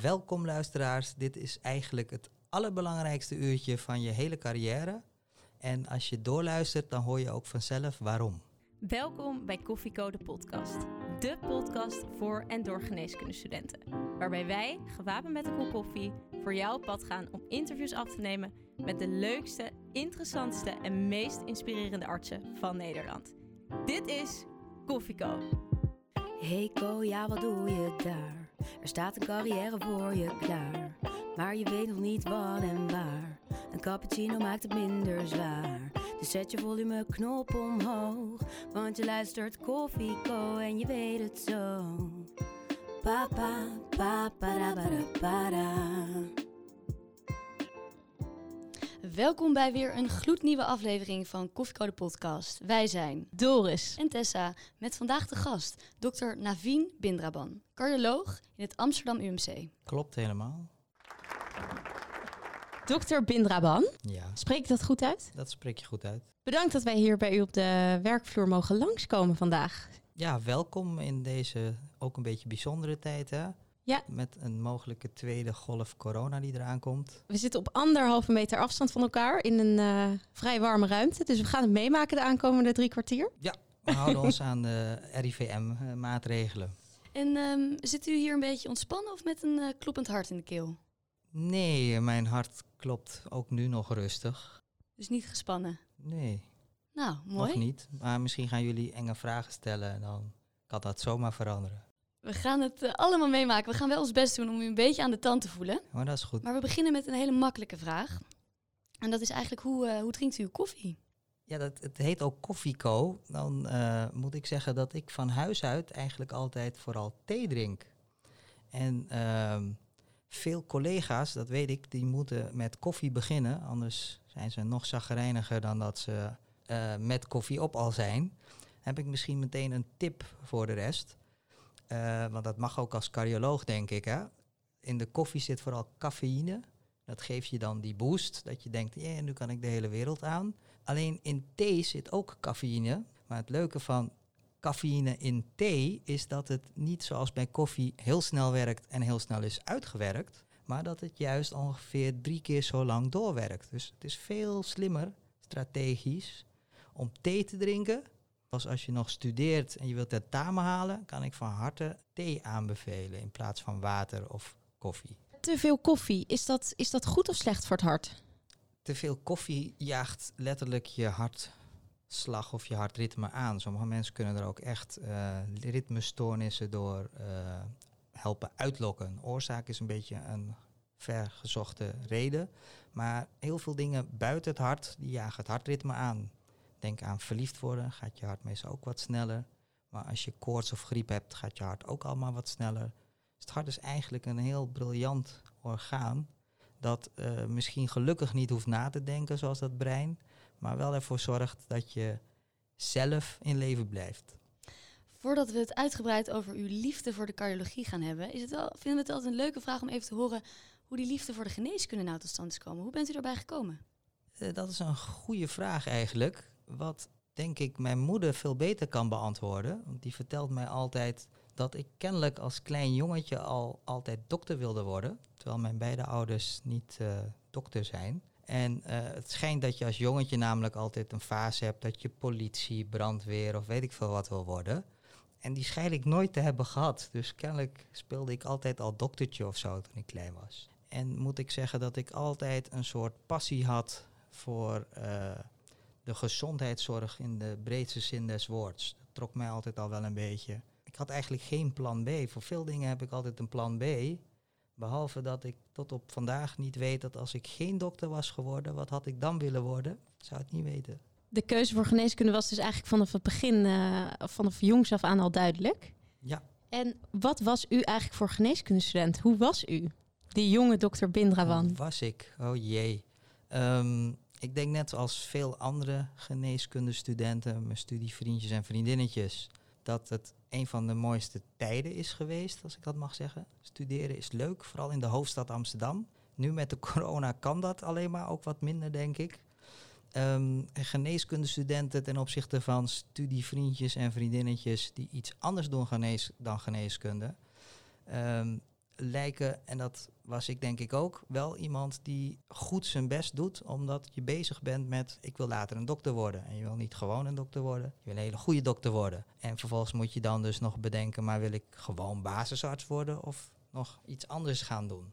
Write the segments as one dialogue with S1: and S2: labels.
S1: Welkom luisteraars. Dit is eigenlijk het allerbelangrijkste uurtje van je hele carrière. En als je doorluistert, dan hoor je ook vanzelf waarom.
S2: Welkom bij Koffiecode podcast. De podcast voor en door geneeskundestudenten. Waarbij wij, gewapend met een kop koffie, voor jou op pad gaan om interviews af te nemen met de leukste, interessantste en meest inspirerende artsen van Nederland. Dit is Koffieco.
S3: Hey Ko, ja wat doe je daar? Er staat een carrière voor je klaar. Maar je weet nog niet wat en waar. Een cappuccino maakt het minder zwaar. Dus zet je volumeknop omhoog. Want je luistert Koffieko en je weet het zo. Papa, papa, para, para. Welkom bij weer een gloednieuwe aflevering van Koffiecode Podcast. Wij zijn
S2: Doris.
S3: en Tessa met vandaag de gast, dokter Naveen Bindraban, cardioloog in het Amsterdam UMC.
S1: Klopt helemaal.
S2: Dokter Bindraban.
S1: Ja,
S2: Spreek ik dat goed uit?
S1: dat spreek je goed uit.
S2: Bedankt dat wij hier bij u op de werkvloer mogen langskomen vandaag.
S1: Ja, welkom in deze ook een beetje bijzondere tijd, hè?
S2: Ja.
S1: Met een mogelijke tweede golf corona die eraan komt.
S2: We zitten op anderhalve meter afstand van elkaar in een eh, vrij warme ruimte. Dus we gaan het meemaken de aankomende drie kwartier.
S1: We houden ons aan de RIVM-maatregelen.
S3: En ehm, zit u hier een beetje ontspannen of met een eh, kloppend hart in de keel?
S1: Nee, mijn hart klopt ook nu nog rustig.
S3: Dus niet gespannen.
S1: Nee,
S3: Nou, mooi.
S1: nog niet. Maar misschien gaan jullie enge vragen stellen en dan kan dat zomaar veranderen.
S3: We gaan het eh, allemaal meemaken. We gaan wel ons best doen om u een beetje aan de tand te voelen.
S1: Maar dat is goed.
S3: Maar we beginnen met een hele makkelijke vraag. En dat is eigenlijk, hoe, eh, hoe drinkt u uw koffie?
S1: Ja, dat, het heet ook Koffieco. Dan eh, moet ik zeggen dat ik van huis uit eigenlijk altijd vooral thee drink. En ehm, veel collega's, dat weet ik, die moeten met koffie beginnen. Anders zijn ze nog zagrijniger dan dat ze met koffie op al zijn. Heb ik misschien meteen een tip voor de rest. Eh, want dat mag ook als cardioloog, denk ik. Hè? In de koffie zit vooral cafeïne. Dat geeft je dan die boost, dat je denkt, ja, nu kan ik de hele wereld aan. Alleen in thee zit ook cafeïne. Maar het leuke van cafeïne in thee is dat het niet zoals bij koffie heel snel werkt en heel snel is uitgewerkt. Maar dat het juist ongeveer drie keer zo lang doorwerkt. Dus het is veel slimmer, strategisch, om thee te drinken. Als als je nog studeert en je wilt tentamen halen, kan ik van harte thee aanbevelen in plaats van water of koffie.
S2: Te veel koffie, is dat, is dat goed of slecht voor het hart?
S1: te veel koffie jaagt letterlijk je hartslag of je hartritme aan. Sommige mensen kunnen er ook echt eh ritmestoornissen door eh, helpen uitlokken. Oorzaak is een beetje een vergezochte reden. Maar heel veel dingen buiten het hart, die jagen het hartritme aan. Denk aan verliefd worden, gaat je hart meestal ook wat sneller. Maar als je koorts of griep hebt, gaat je hart ook allemaal wat sneller. Dus het hart is eigenlijk een heel briljant orgaan dat eh, misschien gelukkig niet hoeft na te denken zoals dat brein, maar wel ervoor zorgt dat je zelf in leven blijft.
S3: Voordat we het uitgebreid over uw liefde voor de cardiologie gaan hebben, is het wel, vinden we het altijd een leuke vraag om even te horen hoe die liefde voor de geneeskunde nou tot stand is gekomen. Hoe bent u daarbij gekomen?
S1: Eh, dat is een goede vraag eigenlijk, wat denk ik mijn moeder veel beter kan beantwoorden. Want die vertelt mij altijd dat ik kennelijk als klein jongetje al altijd dokter wilde worden, terwijl mijn beide ouders niet eh, dokter zijn. En eh, het schijnt dat je als jongetje namelijk altijd een fase hebt dat je politie, brandweer of weet ik veel wat wil worden. En die schijn ik nooit te hebben gehad. Dus kennelijk speelde ik altijd al doktertje of zo toen ik klein was. En moet ik zeggen dat ik altijd een soort passie had voor eh, de gezondheidszorg in de breedste zin des woords. Dat trok mij altijd al wel een beetje. Ik had eigenlijk geen plan B. Voor veel dingen heb ik altijd een plan B. Behalve dat ik tot op vandaag niet weet dat als ik geen dokter was geworden, wat had ik dan willen worden? Ik zou het niet weten.
S2: De keuze voor geneeskunde was dus eigenlijk vanaf het begin, eh, vanaf jongs af aan al duidelijk.
S1: Ja,
S2: En wat was u eigenlijk voor geneeskundestudent? Hoe was u? Die jonge dokter Bindrawan.
S1: Hoe was ik? Oh jee. Ehm, ik denk net als veel andere geneeskundestudenten, mijn studievriendjes en vriendinnetjes, dat het een van de mooiste tijden is geweest, als ik dat mag zeggen. Studeren is leuk, vooral in de hoofdstad Amsterdam. Nu met de corona kan dat alleen maar ook wat minder, denk ik. En geneeskundestudenten ten opzichte van studievriendjes en vriendinnetjes die iets anders doen genees, dan geneeskunde, ehm, lijken, en dat was ik denk ik ook, wel iemand die goed zijn best doet, omdat je bezig bent met, ik wil later een dokter worden. En je wil niet gewoon een dokter worden, je wil een hele goede dokter worden. En vervolgens moet je dan dus nog bedenken, maar wil ik gewoon basisarts worden of nog iets anders gaan doen?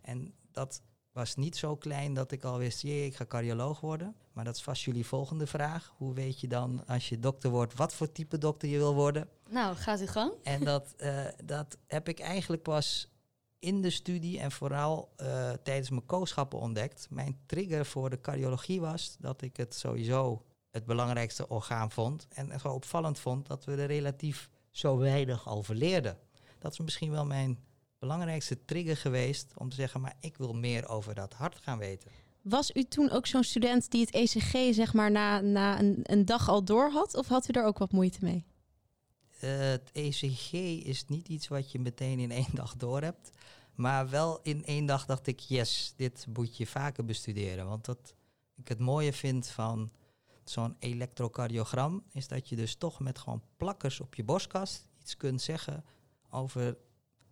S1: En dat was niet zo klein dat ik al wist, jee, ik ga cardioloog worden. Maar dat is vast jullie volgende vraag. Hoe weet je dan, als je dokter wordt, wat voor type dokter je wil worden?
S3: Nou, gaat u gang.
S1: En dat, uh, dat heb ik eigenlijk pas in de studie en vooral uh, tijdens mijn kooschappen ontdekt. Mijn trigger voor de cardiologie was dat ik het sowieso het belangrijkste orgaan vond. En zo opvallend vond dat we er relatief zo weinig over leerden. Dat is misschien wel mijn belangrijkste trigger geweest om te zeggen, maar ik wil meer over dat hart gaan weten.
S2: Was u toen ook zo'n student die het ECG zeg maar na, na een, een dag al door had? Of had u er ook wat moeite mee?
S1: Het ECG is niet iets wat je meteen in één dag door hebt. Maar wel in één dag dacht ik, yes, dit moet je vaker bestuderen. Want wat ik het mooie vind van zo'n elektrocardiogram, is dat je dus toch met gewoon plakkers op je borstkast iets kunt zeggen over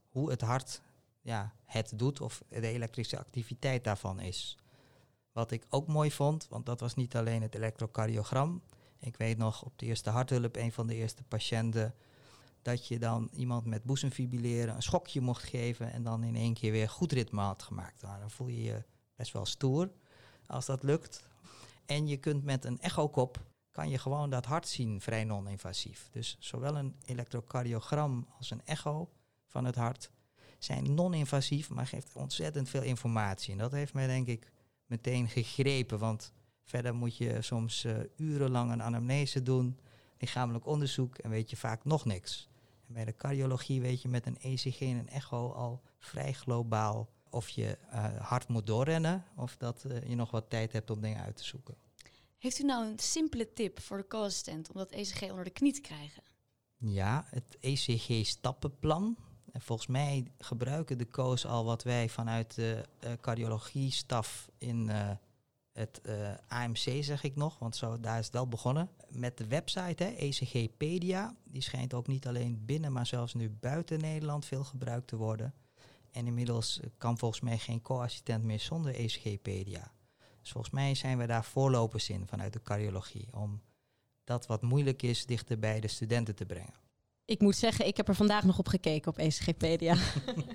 S1: hoe het hart ja, het doet of de elektrische activiteit daarvan is. Wat ik ook mooi vond, want dat was niet alleen het elektrocardiogram. Ik weet nog op de eerste harthulp, een van de eerste patiënten, dat je dan iemand met boezemfibrilleren een schokje mocht geven en dan in één keer weer goed ritme had gemaakt. Nou, dan voel je je best wel stoer als dat lukt. En je kunt met een echokop kan je gewoon dat hart zien, vrij non-invasief. Dus zowel een elektrocardiogram als een echo van het hart zijn non-invasief, maar geeft ontzettend veel informatie. En dat heeft mij denk ik meteen gegrepen, want verder moet je soms uh, urenlang een anamnese doen, lichamelijk onderzoek en weet je vaak nog niks. En bij de cardiologie weet je met een ECG en een echo al vrij globaal of je uh, hard moet doorrennen of dat uh, je nog wat tijd hebt om dingen uit te zoeken.
S3: Heeft u nou een simpele tip voor de co-assistent om dat ECG onder de knie te krijgen?
S1: Ja, het ECG-stappenplan. En volgens mij gebruiken de co's al wat wij vanuit de cardiologie-staf in het uh, AMC, zeg ik nog, want zo, daar is het wel begonnen. Met de website, hè, ECGpedia. Die schijnt ook niet alleen binnen, maar zelfs nu buiten Nederland veel gebruikt te worden. En inmiddels kan volgens mij geen co-assistent meer zonder ECGpedia. Dus volgens mij zijn we daar voorlopers in vanuit de cardiologie. Om dat wat moeilijk is dichter bij de studenten te brengen.
S2: Ik moet zeggen, ik heb er vandaag nog op gekeken op ECGpedia.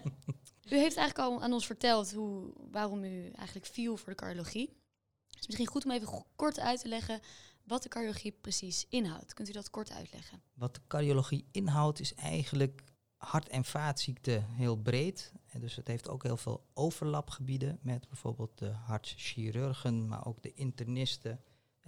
S3: u heeft eigenlijk al aan ons verteld hoe, waarom u eigenlijk viel voor de cardiologie. Het is misschien goed om even kort uit te leggen wat de cardiologie precies inhoudt. Kunt u dat kort uitleggen?
S1: Wat de cardiologie inhoudt is eigenlijk hart- en vaatziekten heel breed. En dus het heeft ook heel veel overlapgebieden met bijvoorbeeld de hartchirurgen, maar ook de internisten.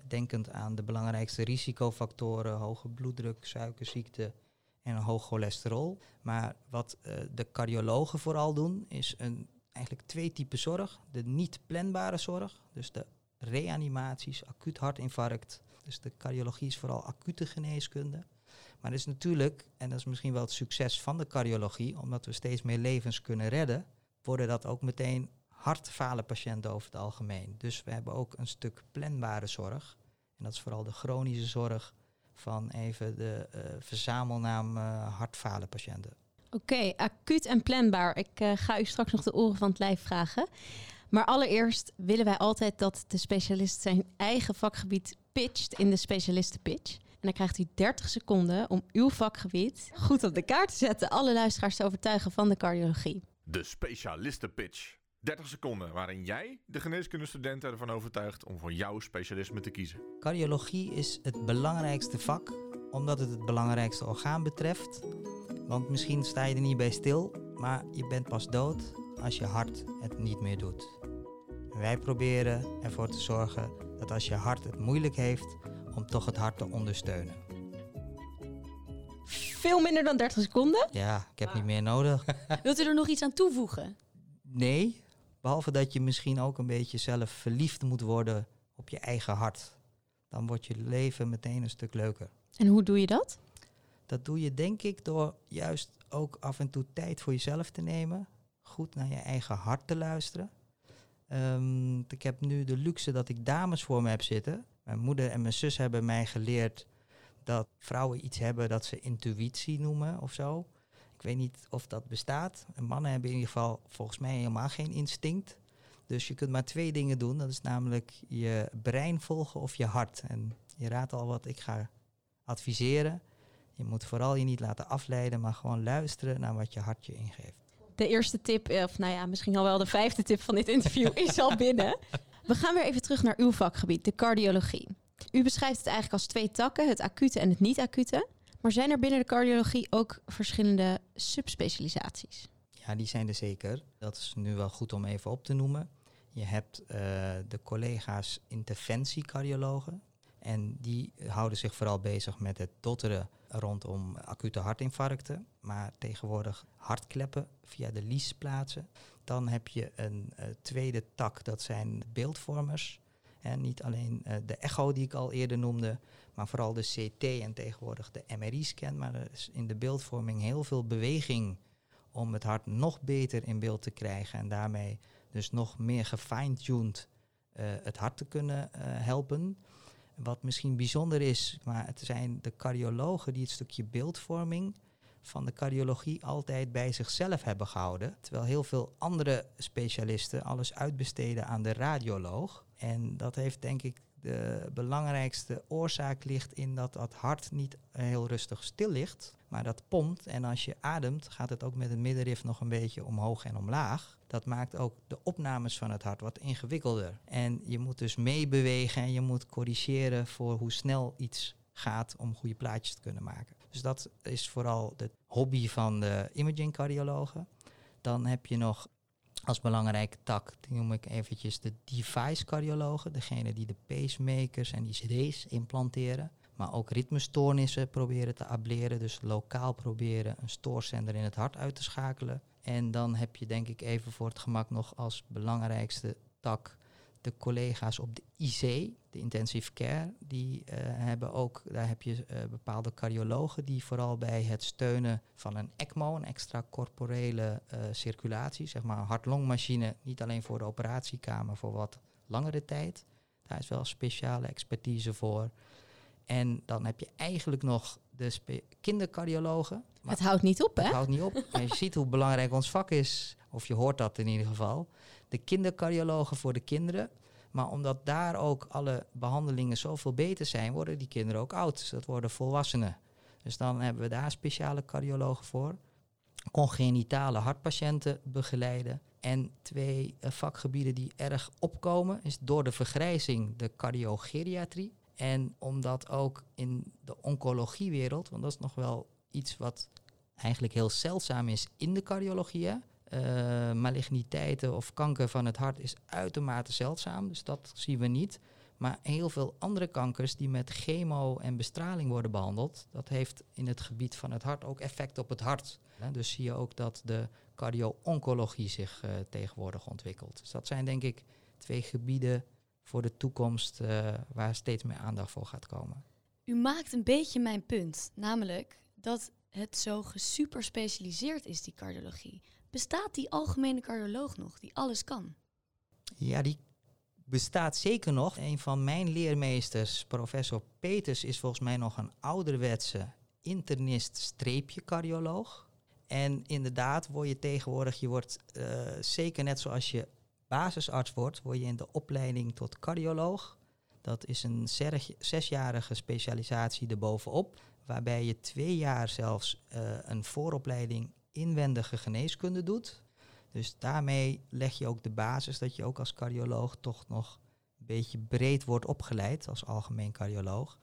S1: Denkend aan de belangrijkste risicofactoren, hoge bloeddruk, suikerziekte, en hoog cholesterol. Maar wat uh, de cardiologen vooral doen, is een, eigenlijk twee typen zorg. De niet planbare zorg, dus de reanimaties, acuut hartinfarct. Dus de cardiologie is vooral acute geneeskunde. Maar het is natuurlijk, en dat is misschien wel het succes van de cardiologie, omdat we steeds meer levens kunnen redden, worden dat ook meteen hartfalen patiënten over het algemeen. Dus we hebben ook een stuk planbare zorg. En dat is vooral de chronische zorg van even de uh, verzamelnaam uh, hartfalenpatiënten.
S2: Oké, okay, acuut en planbaar. Ik uh, ga u straks nog de oren van het lijf vragen. Maar allereerst willen wij altijd dat de specialist zijn eigen vakgebied pitcht in de specialistenpitch. En dan krijgt u 30 seconden om uw vakgebied goed op de kaart te zetten. Alle luisteraars te overtuigen van de cardiologie.
S4: De specialistenpitch. 30 seconden waarin jij de geneeskundestudenten ervan overtuigt om voor jouw specialisme te kiezen.
S1: Cardiologie is het belangrijkste vak omdat het het belangrijkste orgaan betreft. Want misschien sta je er niet bij stil, maar je bent pas dood als je hart het niet meer doet. En wij proberen ervoor te zorgen dat als je hart het moeilijk heeft, om toch het hart te ondersteunen.
S2: Veel minder dan 30 seconden?
S1: Ja, ik heb niet meer nodig.
S3: Wilt u er nog iets aan toevoegen?
S1: Nee, Behalve dat je misschien ook een beetje zelf verliefd moet worden op je eigen hart. Dan wordt je leven meteen een stuk leuker.
S2: En hoe doe je dat?
S1: Dat doe je denk ik door juist ook af en toe tijd voor jezelf te nemen. Goed naar je eigen hart te luisteren. Um, ik heb nu de luxe dat ik dames voor me heb zitten. Mijn moeder en mijn zus hebben mij geleerd dat vrouwen iets hebben dat ze intuïtie noemen of zo. Ik weet niet of dat bestaat. En mannen hebben in ieder geval volgens mij helemaal geen instinct. Dus je kunt maar twee dingen doen. Dat is namelijk je brein volgen of je hart. En je raadt al wat ik ga adviseren. Je moet vooral je niet laten afleiden, maar gewoon luisteren naar wat je hart je ingeeft.
S2: De eerste tip, eh, of nou ja, misschien al wel de vijfde tip van dit interview is al binnen. We gaan weer even terug naar uw vakgebied, de cardiologie. U beschrijft het eigenlijk als twee takken, het acute en het niet-acute. Maar zijn er binnen de cardiologie ook verschillende subspecialisaties?
S1: Ja, die zijn er zeker. Dat is nu wel goed om even op te noemen. Je hebt uh, de collega's interventiecardiologen. En die houden zich vooral bezig met het dotteren rondom acute hartinfarcten. Maar tegenwoordig hartkleppen via de liesplaatsen. Dan heb je een uh, tweede tak, dat zijn beeldvormers. En niet alleen uh, de echo die ik al eerder noemde, maar vooral de CT en tegenwoordig de MRI-scan. Maar er is in de beeldvorming heel veel beweging om het hart nog beter in beeld te krijgen. En daarmee dus nog meer gefine-tuned uh, het hart te kunnen helpen. Wat misschien bijzonder is, maar het zijn de cardiologen die het stukje beeldvorming van de cardiologie altijd bij zichzelf hebben gehouden. Terwijl heel veel andere specialisten alles uitbesteden aan de radioloog. En dat heeft denk ik de belangrijkste oorzaak ligt in dat dat hart niet heel rustig stil ligt, maar dat pompt. En als je ademt, gaat het ook met het middenrif nog een beetje omhoog en omlaag. Dat maakt ook de opnames van het hart wat ingewikkelder. En je moet dus meebewegen en je moet corrigeren voor hoe snel iets gaat om goede plaatjes te kunnen maken. Dus dat is vooral de hobby van de imaging cardiologen. Dan heb je nog als belangrijke tak, die noem ik eventjes de device cardiologen. Degene die de pacemakers en die CD's implanteren. Maar ook ritmestoornissen proberen te ableren. Dus lokaal proberen een stoorzender in het hart uit te schakelen. En dan heb je denk ik even voor het gemak nog als belangrijkste tak de collega's op de IC, de intensive care, die uh, hebben ook, daar heb je uh, bepaalde cardiologen die vooral bij het steunen van een ECMO, een extracorporele uh, circulatie, zeg maar een hart-longmachine, niet alleen voor de operatiekamer, voor wat langere tijd. Daar is wel speciale expertise voor. En dan heb je eigenlijk nog de kindercardiologen.
S2: het houdt niet op, hè?
S1: Het houdt niet op. en je ziet hoe belangrijk ons vak is, of je hoort dat in ieder geval de kindercardiologen voor de kinderen. Maar omdat daar ook alle behandelingen zoveel beter zijn, worden die kinderen ook oud. Dus dat worden volwassenen. Dus dan hebben we daar speciale cardiologen voor. Congenitale hartpatiënten begeleiden. En twee uh, vakgebieden die erg opkomen, is door de vergrijzing de cardiogeriatrie. En omdat ook in de oncologiewereld, want dat is nog wel iets wat eigenlijk heel zeldzaam is in de cardiologie. Uh, maligniteiten of kanker van het hart is uitermate zeldzaam, dus dat zien we niet. Maar heel veel andere kankers die met chemo en bestraling worden behandeld, dat heeft in het gebied van het hart ook effect op het hart. Dus zie je ook dat de cardio-oncologie zich uh, tegenwoordig ontwikkelt. Dus dat zijn denk ik twee gebieden voor de toekomst uh, waar steeds meer aandacht voor gaat komen.
S5: U maakt een beetje mijn punt, namelijk dat het zo gesuper specialiseerd is, die cardiologie. Bestaat die algemene cardioloog nog, die alles kan?
S1: Ja, die bestaat zeker nog. Een van mijn leermeesters, professor Peters, is volgens mij nog een ouderwetse internist-cardioloog. En inderdaad word je tegenwoordig, je wordt uh, zeker net zoals je basisarts wordt, word je in de opleiding tot cardioloog. Dat is een zesjarige specialisatie erbovenop, waarbij je twee jaar zelfs uh, een vooropleiding inwendige geneeskunde doet. Dus daarmee leg je ook de basis dat je ook als cardioloog toch nog een beetje breed wordt opgeleid als algemeen cardioloog.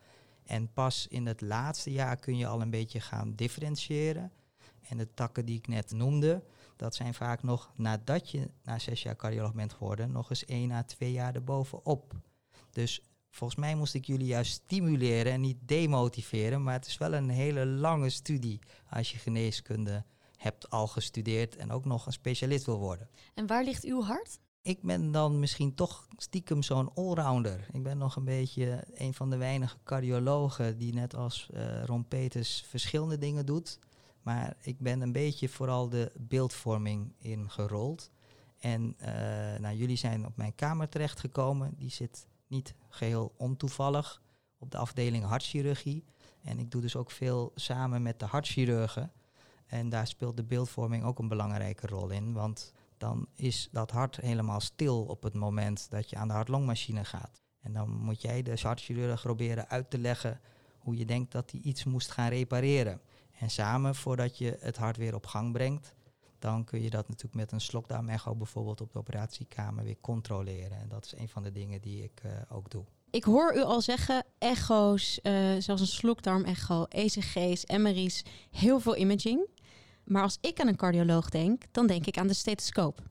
S1: En pas in het laatste jaar kun je al een beetje gaan differentiëren. En de takken die ik net noemde, dat zijn vaak nog nadat je na zes jaar cardioloog bent geworden, nog eens één à twee jaar erbovenop. Dus volgens mij moest ik jullie juist stimuleren en niet demotiveren. Maar het is wel een hele lange studie als je geneeskunde hebt al gestudeerd en ook nog een specialist wil worden.
S5: En waar ligt uw hart?
S1: Ik ben dan misschien toch stiekem zo'n allrounder. Ik ben nog een beetje een van de weinige cardiologen die net als uh, Ron Peters verschillende dingen doet. Maar ik ben een beetje vooral de beeldvorming ingerold. En uh, nou, jullie zijn op mijn kamer terechtgekomen. Die zit niet geheel ontoevallig op de afdeling hartchirurgie. En ik doe dus ook veel samen met de hartchirurgen. En daar speelt de beeldvorming ook een belangrijke rol in. Want dan is dat hart helemaal stil op het moment dat je aan de hartlongmachine gaat. En dan moet jij de hartchirurg proberen uit te leggen hoe je denkt dat hij iets moest gaan repareren. En samen, voordat je het hart weer op gang brengt, dan kun je dat natuurlijk met een slokdarmecho bijvoorbeeld op de operatiekamer weer controleren. En dat is een van de dingen die ik uh, ook doe.
S2: Ik hoor u al zeggen, echo's, uh, zoals een slokdarmecho, ECG's, MRI's, heel veel imaging. Maar als ik aan een cardioloog denk, dan denk ik aan de stethoscoop.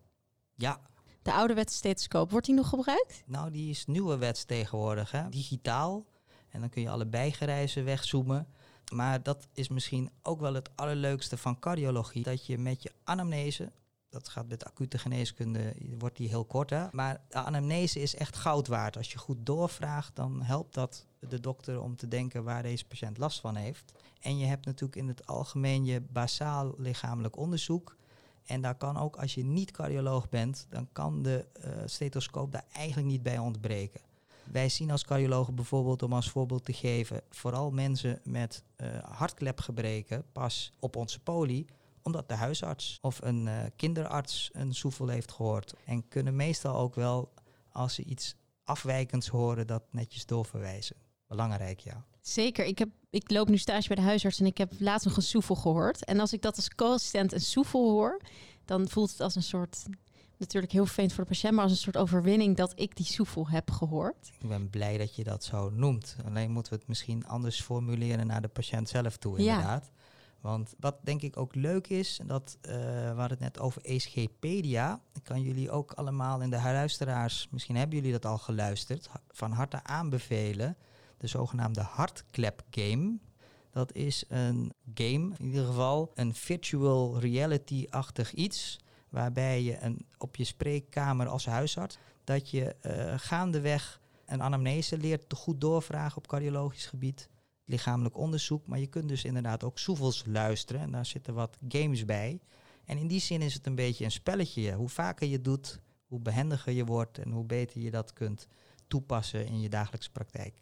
S1: Ja.
S2: De ouderwetse stethoscoop, wordt die nog gebruikt?
S1: Nou, die is nieuwe wets tegenwoordig, hè? digitaal. En dan kun je alle bijgereizen wegzoomen. Maar dat is misschien ook wel het allerleukste van cardiologie. Dat je met je anamnese, dat gaat met acute geneeskunde, wordt die heel kort hè. Maar de anamnese is echt goud waard. Als je goed doorvraagt, dan helpt dat de dokter om te denken waar deze patiënt last van heeft. En je hebt natuurlijk in het algemeen je basaal lichamelijk onderzoek. En daar kan ook, als je niet cardioloog bent, dan kan de uh, stethoscoop daar eigenlijk niet bij ontbreken. Wij zien als cardiologen bijvoorbeeld, om als voorbeeld te geven, vooral mensen met uh, hartklepgebreken pas op onze poli, omdat de huisarts of een uh, kinderarts een soefel heeft gehoord. En kunnen meestal ook wel, als ze iets afwijkends horen, dat netjes doorverwijzen. Belangrijk, ja.
S2: Zeker. Ik, heb, ik loop nu stage bij de huisarts en ik heb laatst nog een soefel gehoord. En als ik dat als co-assistent een soefel hoor, dan voelt het als een soort natuurlijk heel vervelend voor de patiënt, maar als een soort overwinning dat ik die soefel heb gehoord.
S1: Ik ben blij dat je dat zo noemt. Alleen moeten we het misschien anders formuleren naar de patiënt zelf toe, inderdaad. Ja. Want wat denk ik ook leuk is, dat uh, we hadden het net over ECGpedia. Ik kan jullie ook allemaal in de luisteraars, misschien hebben jullie dat al geluisterd, van harte aanbevelen. De zogenaamde hartklep game. Dat is een game, in ieder geval een virtual reality-achtig iets waarbij je een, op je spreekkamer als huisarts, dat je uh, gaandeweg een anamnese leert te goed doorvragen op cardiologisch gebied, lichamelijk onderzoek, maar je kunt dus inderdaad ook soevels luisteren en daar zitten wat games bij. En in die zin is het een beetje een spelletje. Hoe vaker je doet, hoe behendiger je wordt en hoe beter je dat kunt toepassen in je dagelijkse praktijk.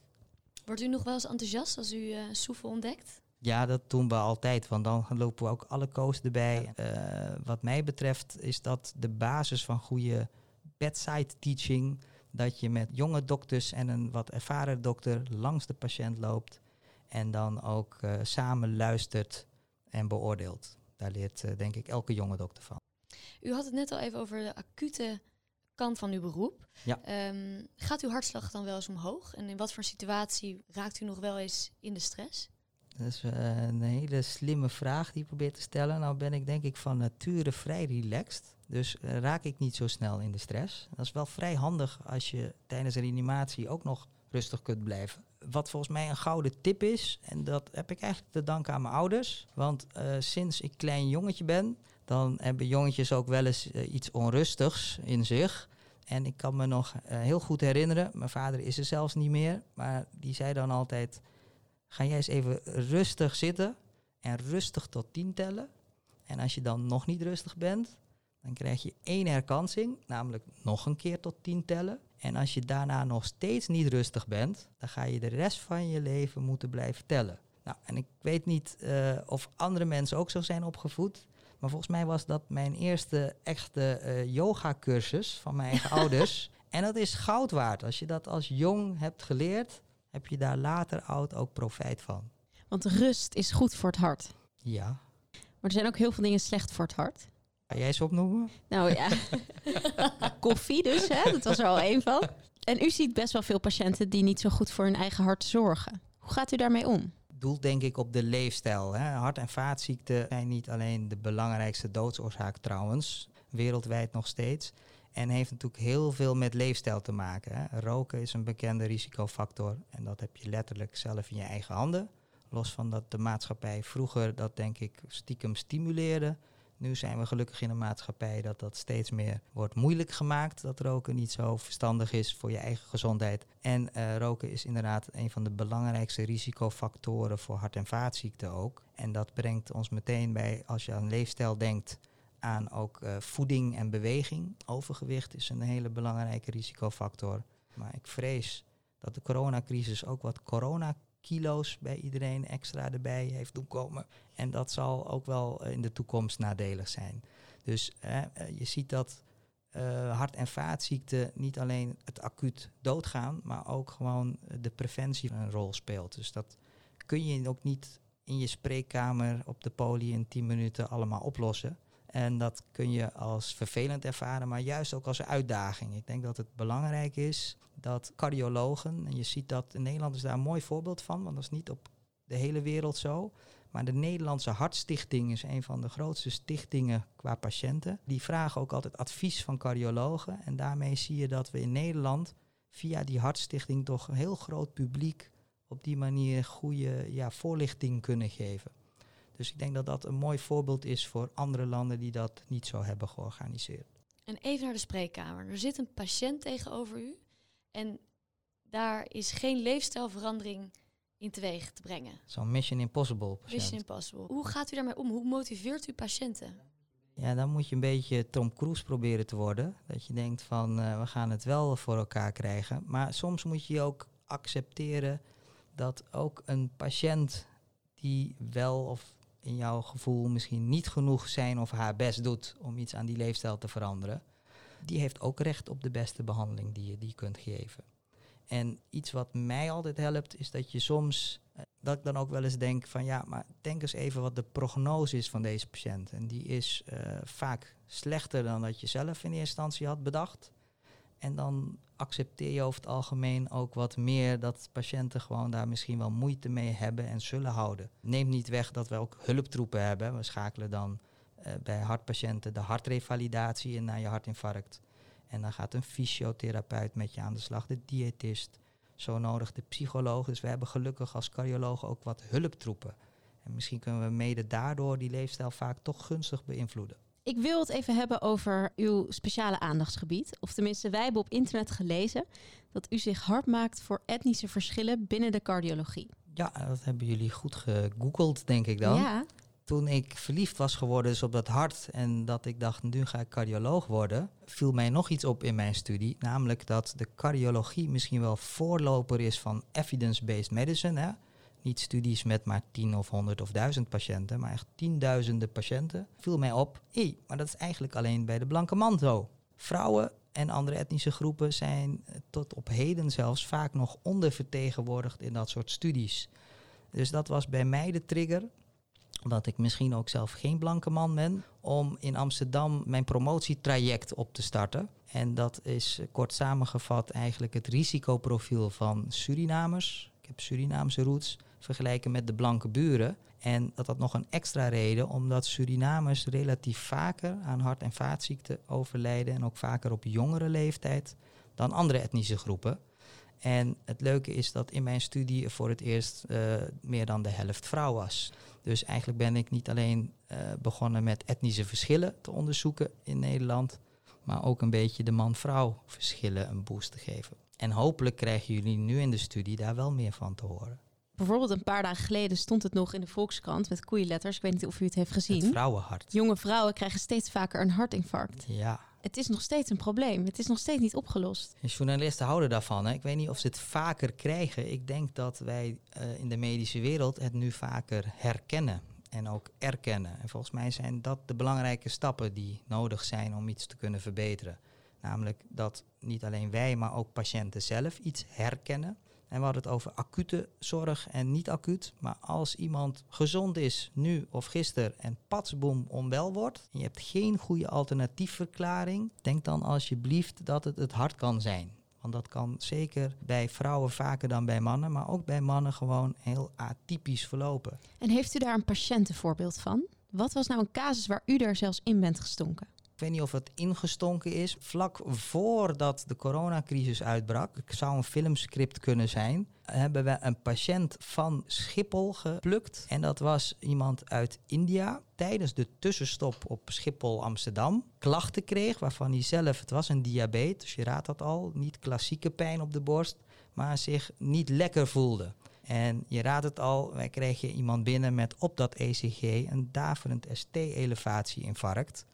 S5: Wordt u nog wel eens enthousiast als u uh, soevel ontdekt?
S1: Ja, dat doen we altijd, want dan lopen we ook alle co's erbij. Uh, wat mij betreft is dat de basis van goede bedside teaching. Dat je met jonge dokters en een wat ervaren dokter langs de patiënt loopt. En dan ook uh, samen luistert en beoordeelt. Daar leert uh, denk ik elke jonge dokter van.
S5: U had het net al even over de acute kant van uw beroep.
S1: Ja.
S5: Um, gaat uw hartslag dan wel eens omhoog? En in wat voor situatie raakt u nog wel eens in de stress?
S1: Dat is uh, een hele slimme vraag die je probeert te stellen. Nou ben ik denk ik van nature vrij relaxed. Dus uh, raak ik niet zo snel in de stress. Dat is wel vrij handig als je tijdens een reanimatie ook nog rustig kunt blijven. Wat volgens mij een gouden tip is, en dat heb ik eigenlijk te danken aan mijn ouders. Want uh, sinds ik klein jongetje ben, dan hebben jongetjes ook wel eens iets onrustigs in zich. En ik kan me nog heel goed herinneren, mijn vader is er zelfs niet meer, maar die zei dan altijd ga jij eens even rustig zitten en rustig tot tien tellen. En als je dan nog niet rustig bent, dan krijg je één herkansing, namelijk nog een keer tot tien tellen. En als je daarna nog steeds niet rustig bent, dan ga je de rest van je leven moeten blijven tellen. Nou, en ik weet niet uh, of andere mensen ook zo zijn opgevoed. Maar volgens mij was dat mijn eerste echte uh, yoga-cursus van mijn eigen ouders. En dat is goud waard. Als je dat als jong hebt geleerd, heb je daar later oud ook profijt van.
S2: Want rust is goed voor het hart.
S1: Ja.
S2: Maar er zijn ook heel veel dingen slecht voor het hart.
S1: Ga jij ze opnoemen?
S2: Nou ja, koffie dus, hè? dat was er al één van. En u ziet best wel veel patiënten die niet zo goed voor hun eigen hart zorgen. Hoe gaat u daarmee om?
S1: Doelt denk ik op de leefstijl. Hè? Hart- en vaatziekten zijn niet alleen de belangrijkste doodsoorzaak trouwens, wereldwijd nog steeds. En heeft natuurlijk heel veel met leefstijl te maken. Hè. Roken is een bekende risicofactor en dat heb je letterlijk zelf in je eigen handen. Los van dat de maatschappij vroeger dat denk ik stiekem stimuleerde. Nu zijn we gelukkig in een maatschappij dat dat steeds meer wordt moeilijk gemaakt. Dat roken niet zo verstandig is voor je eigen gezondheid. En uh, roken is inderdaad een van de belangrijkste risicofactoren voor hart- en vaatziekten ook. En dat brengt ons meteen bij, als je aan leefstijl denkt, aan ook uh, voeding en beweging. Overgewicht is een hele belangrijke risicofactor. Maar ik vrees dat de coronacrisis ook wat corona kilo's bij iedereen extra erbij heeft doen komen. En dat zal ook wel in de toekomst nadelig zijn. Dus eh, je ziet dat uh, hart- en vaatziekten niet alleen het acuut doodgaan, maar ook gewoon de preventie een rol speelt. Dus dat kun je ook niet in je spreekkamer op de poli in 10 minuten allemaal oplossen. En dat kun je als vervelend ervaren, maar juist ook als uitdaging. Ik denk dat het belangrijk is dat cardiologen, en je ziet dat in Nederland is daar een mooi voorbeeld van, want dat is niet op de hele wereld zo. Maar de Nederlandse Hartstichting is een van de grootste stichtingen qua patiënten. Die vragen ook altijd advies van cardiologen. En daarmee zie je dat we in Nederland via die Hartstichting toch een heel groot publiek op die manier goede ja, voorlichting kunnen geven. Dus ik denk dat dat een mooi voorbeeld is voor andere landen die dat niet zo hebben georganiseerd.
S5: En even naar de spreekkamer. Er zit een patiënt tegenover u en daar is geen leefstijlverandering in teweeg te brengen.
S1: Zo'n Mission Impossible patiënt.
S5: Mission Impossible. Hoe gaat u daarmee om? Hoe motiveert u patiënten?
S1: Ja, dan moet je een beetje Tom Cruise proberen te worden. Dat je denkt van uh, we gaan het wel voor elkaar krijgen. Maar soms moet je ook accepteren dat ook een patiënt die wel of in jouw gevoel misschien niet genoeg zijn of haar best doet om iets aan die leefstijl te veranderen, die heeft ook recht op de beste behandeling die je die kunt geven. En iets wat mij altijd helpt, is dat je soms, eh, dat ik dan ook wel eens denk van ja, maar denk eens even wat de prognose is van deze patiënt. En die is uh, vaak slechter dan dat je zelf in eerste instantie had bedacht. En dan accepteer je over het algemeen ook wat meer dat patiënten gewoon daar misschien wel moeite mee hebben en zullen houden. Neemt niet weg dat we ook hulptroepen hebben. We schakelen dan bij hartpatiënten de hartrevalidatie in na je hartinfarct. En dan gaat een fysiotherapeut met je aan de slag, de diëtist, zo nodig de psycholoog. Dus we hebben gelukkig als cardioloog ook wat hulptroepen. En misschien kunnen we mede daardoor die leefstijl vaak toch gunstig beïnvloeden.
S2: Ik wil het even hebben over uw speciale aandachtsgebied. Of tenminste, wij hebben op internet gelezen dat u zich hard maakt voor etnische verschillen binnen de cardiologie.
S1: Ja, dat hebben jullie goed gegoogeld, denk ik dan.
S2: Ja.
S1: Toen ik verliefd was geworden dus op dat hart en dat ik dacht, nu ga ik cardioloog worden, viel mij nog iets op in mijn studie. Namelijk dat de cardiologie misschien wel voorloper is van evidence-based medicine. Hè? Niet studies met maar 10 of 100 of 1000 patiënten, maar echt tienduizenden patiënten. Viel mij op, hé, maar dat is eigenlijk alleen bij de blanke man zo. Vrouwen en andere etnische groepen zijn tot op heden zelfs vaak nog ondervertegenwoordigd in dat soort studies. Dus dat was bij mij de trigger omdat ik misschien ook zelf geen blanke man ben, om in Amsterdam mijn promotietraject op te starten. En dat is kort samengevat eigenlijk het risicoprofiel van Surinamers. Ik heb Surinaamse roots, vergelijken met de blanke buren. En dat had nog een extra reden, omdat Surinamers relatief vaker aan hart- en vaatziekten overlijden en ook vaker op jongere leeftijd dan andere etnische groepen. En het leuke is dat in mijn studie voor het eerst uh, meer dan de helft vrouw was. Dus eigenlijk ben ik niet alleen uh, begonnen met etnische verschillen te onderzoeken in Nederland, maar ook een beetje de man-vrouw verschillen een boost te geven. En hopelijk krijgen jullie nu in de studie daar wel meer van te horen.
S2: Bijvoorbeeld een paar dagen geleden stond het nog in de Volkskrant met koeienletters. Ik weet niet of u het heeft gezien.
S1: Het vrouwenhart.
S2: Jonge vrouwen krijgen steeds vaker een hartinfarct.
S1: Ja.
S2: Het is nog steeds een probleem. Het is nog steeds niet opgelost.
S1: En journalisten houden daarvan. Hè. Ik weet niet of ze het vaker krijgen. Ik denk dat wij uh, in de medische wereld het nu vaker herkennen en ook erkennen. En volgens mij zijn dat de belangrijke stappen die nodig zijn om iets te kunnen verbeteren. Namelijk dat niet alleen wij, maar ook patiënten zelf iets herkennen. En we hadden het over acute zorg en niet acuut. Maar als iemand gezond is, nu of gisteren, en patsboom onwel wordt, en je hebt geen goede alternatiefverklaring, denk dan alsjeblieft dat het het hart kan zijn. Want dat kan zeker bij vrouwen vaker dan bij mannen, maar ook bij mannen gewoon heel atypisch verlopen.
S2: En heeft u daar een patiëntenvoorbeeld van? Wat was nou een casus waar u er zelfs in bent gestonken?
S1: Weet niet of het ingestonken is. Vlak voordat de coronacrisis uitbrak, het zou een filmscript kunnen zijn, hebben we een patiënt van Schiphol geplukt. En dat was iemand uit India. Tijdens de tussenstop op Schiphol-Amsterdam klachten kreeg, waarvan hij zelf, het was een diabetes, dus je raadt dat al, niet klassieke pijn op de borst, maar zich niet lekker voelde. En je raadt het al, wij kregen iemand binnen met op dat ECG een daverend ST-elevatie-infarct.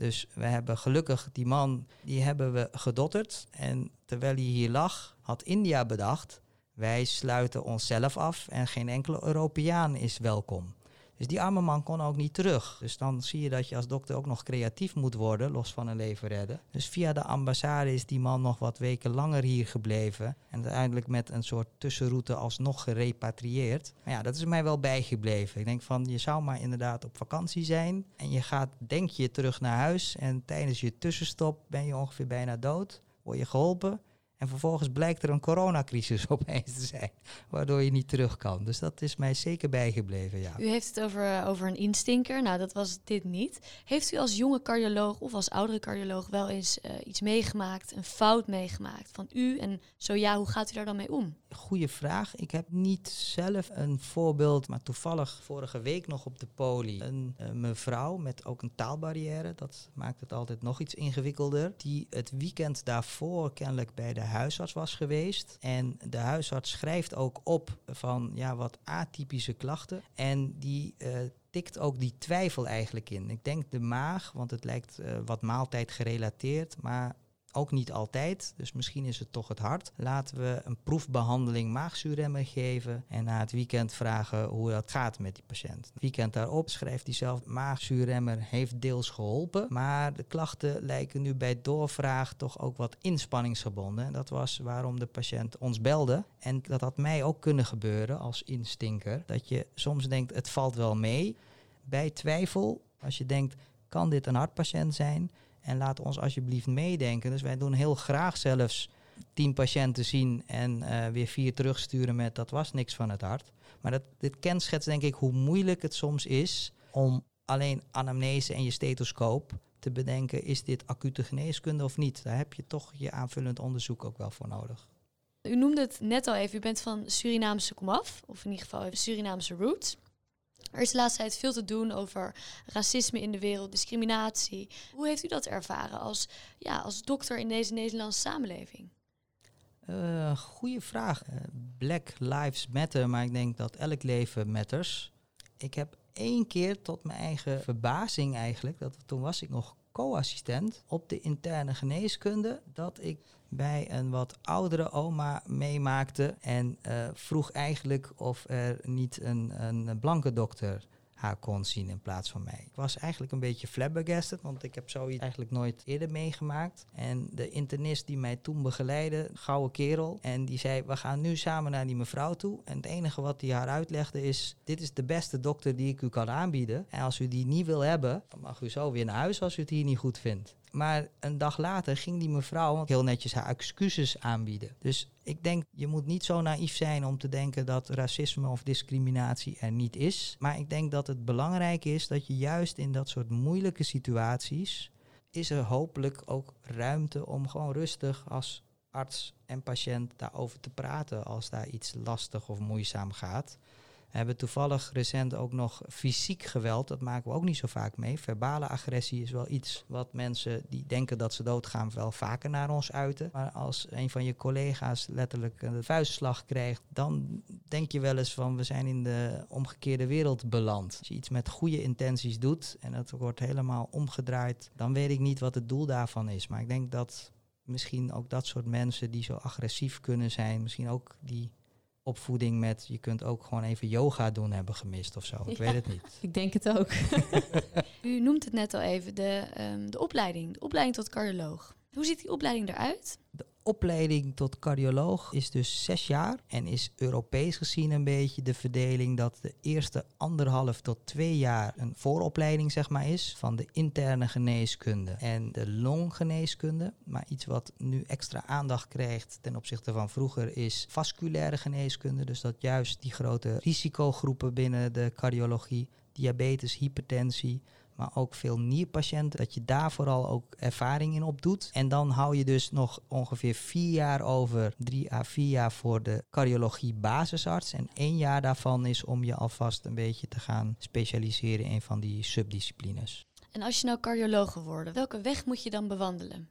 S1: Dus we hebben gelukkig die man, die hebben we gedotterd. En terwijl hij hier lag, had India bedacht, Wij sluiten onszelf af en geen enkele Europeaan is welkom. Dus die arme man kon ook niet terug. Dus dan zie je dat je als dokter ook nog creatief moet worden, los van een leven redden. Dus via de ambassade is die man nog wat weken langer hier gebleven. En uiteindelijk met een soort tussenroute alsnog gerepatrieerd. Maar ja, dat is mij wel bijgebleven. Ik denk van, je zou maar inderdaad op vakantie zijn. En je gaat, denk je, terug naar huis. En tijdens je tussenstop ben je ongeveer bijna dood. Word je geholpen. En vervolgens blijkt er een coronacrisis opeens te zijn, waardoor je niet terug kan. Dus dat is mij zeker bijgebleven, ja.
S5: U heeft het over, over een instinker. Nou, dat was dit niet. Heeft u als jonge cardioloog of als oudere cardioloog wel eens uh, iets meegemaakt, een fout meegemaakt van u? En zo ja, hoe gaat u daar dan mee om?
S1: Goeie vraag. Ik heb niet zelf een voorbeeld, maar toevallig vorige week nog op de poli een uh, mevrouw met ook een taalbarrière. Dat maakt het altijd nog iets ingewikkelder. Die het weekend daarvoor kennelijk bij de huisarts was geweest. En de huisarts schrijft ook op van ja, wat atypische klachten. En die uh, tikt ook die twijfel eigenlijk in. Ik denk de maag, want het lijkt uh, wat maaltijd gerelateerd, maar ook niet altijd, dus misschien is het toch het hart. Laten we een proefbehandeling maagzuurremmen geven en na het weekend vragen hoe dat gaat met die patiënt. Het weekend daarop schrijft hij zelf, maagzuurremmer heeft deels geholpen, maar de klachten lijken nu bij doorvraag toch ook wat inspanningsgebonden. En dat was waarom de patiënt ons belde. En dat had mij ook kunnen gebeuren als instinker, dat je soms denkt het valt wel mee. Bij twijfel, als je denkt, kan dit een hartpatiënt zijn? En laat ons alsjeblieft meedenken. Dus wij doen heel graag zelfs tien patiënten zien en uh, weer vier terugsturen met dat was niks van het hart. Maar dat, dit kenschetst denk ik hoe moeilijk het soms is om alleen anamnese en je stethoscoop te bedenken, is dit acute geneeskunde of niet? Daar heb je toch je aanvullend onderzoek ook wel voor nodig.
S5: U noemde het net al even, u bent van Surinaamse komaf, of in ieder geval Surinaamse roots. Er is de laatste tijd veel te doen over racisme in de wereld, discriminatie. Hoe heeft u dat ervaren als, ja, als dokter in deze Nederlandse samenleving?
S1: Uh, goeie vraag. Uh, Black Lives Matter, maar ik denk dat elk leven matters. Ik heb één keer tot mijn eigen verbazing eigenlijk, dat toen was ik nog co-assistent op de interne geneeskunde, dat ik bij een wat oudere oma meemaakte en uh, vroeg eigenlijk of er niet een, een blanke dokter haar kon zien in plaats van mij. Ik was eigenlijk een beetje flabbergasted, want ik heb zoiets eigenlijk nooit eerder meegemaakt. En de internist die mij toen begeleidde, gouden kerel, en die zei, we gaan nu samen naar die mevrouw toe. En het enige wat hij haar uitlegde is, dit is de beste dokter die ik u kan aanbieden. En als u die niet wil hebben, dan mag u zo weer naar huis als u het hier niet goed vindt. Maar een dag later ging die mevrouw heel netjes haar excuses aanbieden. Dus ik denk, je moet niet zo naïef zijn om te denken dat racisme of discriminatie er niet is. Maar ik denk dat het belangrijk is dat je juist in dat soort moeilijke situaties, is er hopelijk ook ruimte om gewoon rustig als arts en patiënt daarover te praten als daar iets lastig of moeizaam gaat. We hebben toevallig recent ook nog fysiek geweld. Dat maken we ook niet zo vaak mee. Verbale agressie is wel iets wat mensen die denken dat ze doodgaan wel vaker naar ons uiten. Maar als een van je collega's letterlijk een vuistslag krijgt, dan denk je wel eens van we zijn in de omgekeerde wereld beland. Als je iets met goede intenties doet en het wordt helemaal omgedraaid, dan weet ik niet wat het doel daarvan is. Maar ik denk dat misschien ook dat soort mensen die zo agressief kunnen zijn, misschien ook die opvoeding met je kunt ook gewoon even yoga doen hebben gemist of zo. Ik ja, weet het niet.
S2: Ik denk het ook.
S5: U noemt het net al even, de, um, de opleiding, de opleiding tot cardioloog. Hoe ziet die opleiding eruit?
S1: De opleiding tot cardioloog is dus zes jaar en is Europees gezien een beetje de verdeling dat de eerste anderhalf tot twee jaar een vooropleiding zeg maar is van de interne geneeskunde en de longgeneeskunde. Maar iets wat nu extra aandacht krijgt ten opzichte van vroeger is vasculaire geneeskunde. Dus dat juist die grote risicogroepen binnen de cardiologie, diabetes, hypertensie, maar ook veel nierpatiënten, dat je daar vooral ook ervaring in opdoet. En dan hou je dus nog ongeveer vier jaar over, drie à vier jaar voor de cardiologie basisarts. En één jaar daarvan is om je alvast een beetje te gaan specialiseren in van die subdisciplines.
S5: En als je nou cardioloog wordt, welke weg moet je dan bewandelen?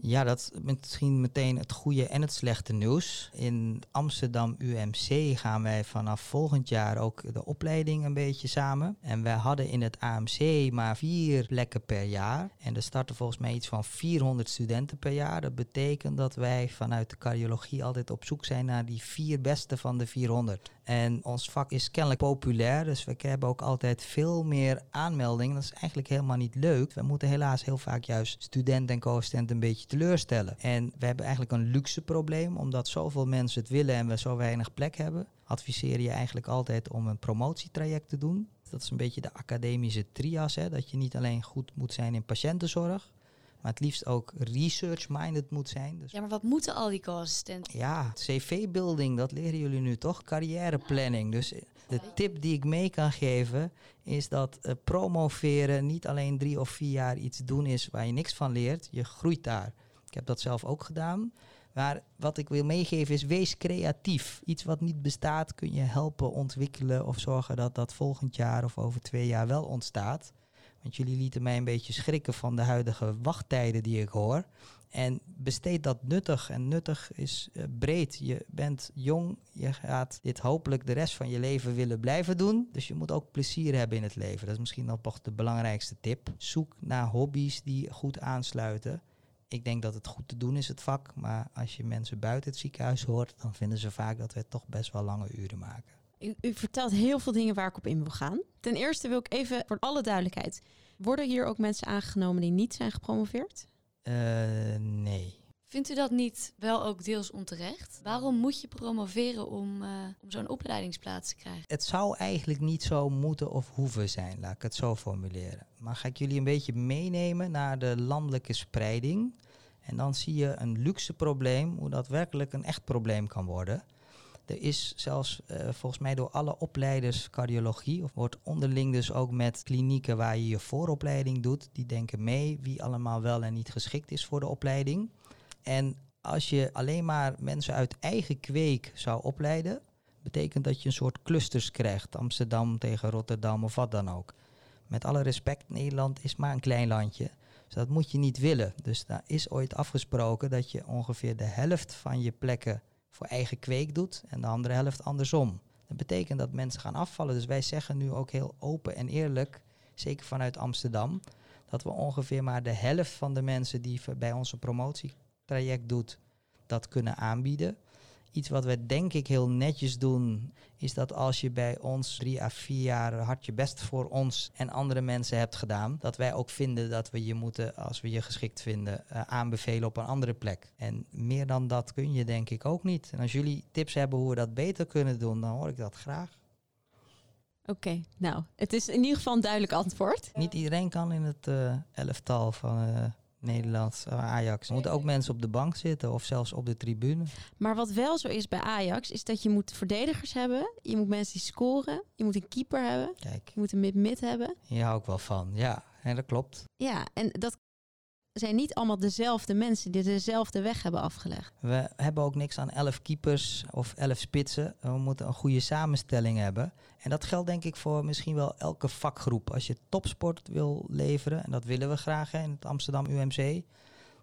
S1: Ja, dat is misschien meteen het goede en het slechte nieuws. In Amsterdam UMC gaan wij vanaf volgend jaar ook de opleiding een beetje samen. En wij hadden in het AMC maar vier plekken per jaar. En er starten volgens mij iets van 400 studenten per jaar. Dat betekent dat wij vanuit de cardiologie altijd op zoek zijn naar die vier beste van de 400. En ons vak is kennelijk populair, dus we hebben ook altijd veel meer aanmeldingen. Dat is eigenlijk helemaal niet leuk. We moeten helaas heel vaak juist studenten en co-assistenten een beetje teleurstellen. En we hebben eigenlijk een luxe probleem, omdat zoveel mensen het willen en we zo weinig plek hebben. Adviseer je eigenlijk altijd om een promotietraject te doen. Dat is een beetje de academische trias, hè, dat je niet alleen goed moet zijn in patiëntenzorg, maar het liefst ook research-minded moet zijn. Dus
S5: Ja, maar wat moeten al die co-assistenten?
S1: ja, cv-building, dat leren jullie nu toch? Carrièreplanning. Dus de tip die ik mee kan geven is dat eh, promoveren niet alleen drie of vier jaar iets doen is waar je niks van leert. Je groeit daar. Ik heb dat zelf ook gedaan. Maar wat ik wil meegeven is wees creatief. Iets wat niet bestaat kun je helpen ontwikkelen of zorgen dat dat volgend jaar of over twee jaar wel ontstaat. Want jullie lieten mij een beetje schrikken van de huidige wachttijden die ik hoor. En besteed dat nuttig. En nuttig is eh, breed. Je bent jong. Je gaat dit hopelijk de rest van je leven willen blijven doen. Dus je moet ook plezier hebben in het leven. Dat is misschien dan toch de belangrijkste tip. Zoek naar hobby's die goed aansluiten. Ik denk dat het goed te doen is, het vak. Maar als je mensen buiten het ziekenhuis hoort, dan vinden ze vaak dat we toch best wel lange uren maken.
S2: U, u vertelt heel veel dingen waar ik op in wil gaan. Ten eerste wil ik even voor alle duidelijkheid. Worden hier ook mensen aangenomen die niet zijn gepromoveerd?
S1: Eh, nee.
S5: Vindt u dat niet wel ook deels onterecht? Waarom moet je promoveren om, eh, om zo'n opleidingsplaats te krijgen?
S1: Het zou eigenlijk niet zo moeten of hoeven zijn, laat ik het zo formuleren. Maar ga ik jullie een beetje meenemen naar de landelijke spreiding. En dan zie je een luxe probleem, hoe dat werkelijk een echt probleem kan worden. Er is zelfs eh, volgens mij door alle opleiders cardiologie, of wordt onderling dus ook met klinieken waar je je vooropleiding doet, die denken mee wie allemaal wel en niet geschikt is voor de opleiding. En als je alleen maar mensen uit eigen kweek zou opleiden, betekent dat je een soort clusters krijgt. Amsterdam tegen Rotterdam of wat dan ook. Met alle respect, Nederland is maar een klein landje. Dus dat moet je niet willen. Dus daar is ooit afgesproken dat je ongeveer de helft van je plekken voor eigen kweek doet en de andere helft andersom. Dat betekent dat mensen gaan afvallen. Dus wij zeggen nu ook heel open en eerlijk, zeker vanuit Amsterdam, dat we ongeveer maar de helft van de mensen die bij onze promotietraject doet, dat kunnen aanbieden. Iets wat we denk ik heel netjes doen, is dat als je bij ons drie à vier jaar hard je best voor ons en andere mensen hebt gedaan, dat wij ook vinden dat we je moeten, als we je geschikt vinden, uh, aanbevelen op een andere plek. En meer dan dat kun je denk ik ook niet. En als jullie tips hebben hoe we dat beter kunnen doen, dan hoor ik dat graag.
S2: Oké, okay, nou, het is in ieder geval een duidelijk antwoord.
S1: Niet iedereen kan in het uh, elftal van uh, Nederlands Ajax. Er moeten ook mensen op de bank zitten of zelfs op de tribune.
S2: Maar wat wel zo is bij Ajax, is dat je moet verdedigers hebben. Je moet mensen die scoren. Je moet een keeper hebben.
S1: Kijk.
S2: Je moet een mid-mid hebben.
S1: Hier hou ik wel van, ja. En dat klopt.
S2: Ja, en dat zijn niet allemaal dezelfde mensen die dezelfde weg hebben afgelegd.
S1: We hebben ook niks aan elf keepers of elf spitsen. We moeten een goede samenstelling hebben. En dat geldt denk ik voor misschien wel elke vakgroep. Als je topsport wil leveren, en dat willen we graag hè, in het Amsterdam UMC...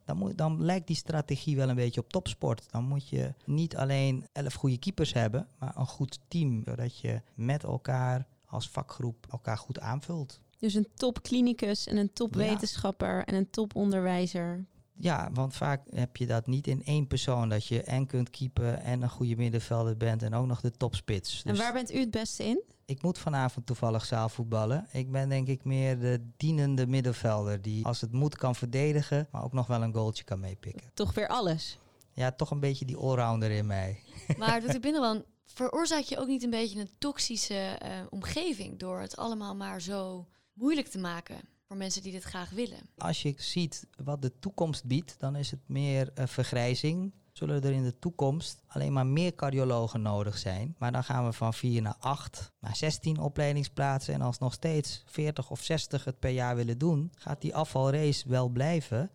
S1: Dan, moet, dan lijkt die strategie wel een beetje op topsport. Dan moet je niet alleen elf goede keepers hebben, maar een goed team. Zodat je met elkaar als vakgroep elkaar goed aanvult.
S2: Dus een topklinicus en een topwetenschapper en een toponderwijzer.
S1: Ja, want vaak heb je dat niet in één persoon. Dat je en kunt keepen en een goede middenvelder bent en ook nog de topspits. Dus
S2: en waar bent u het beste in?
S1: Ik moet vanavond toevallig zaalvoetballen. Ik ben denk ik meer de dienende middenvelder die als het moet kan verdedigen, maar ook nog wel een goaltje kan meepikken.
S2: Toch weer alles?
S1: Ja, toch een beetje die allrounder in mij.
S5: Maar doet u binnenland veroorzaak je ook niet een beetje een toxische uh, omgeving door het allemaal maar zo moeilijk te maken voor mensen die dit graag willen.
S1: Als je ziet wat de toekomst biedt, dan is het meer uh, vergrijzing. Zullen er in de toekomst alleen maar meer cardiologen nodig zijn. Maar dan gaan we van 4 naar 8, naar 16 opleidingsplaatsen. En als nog steeds 40 of 60 het per jaar willen doen, gaat die afvalrace wel blijven.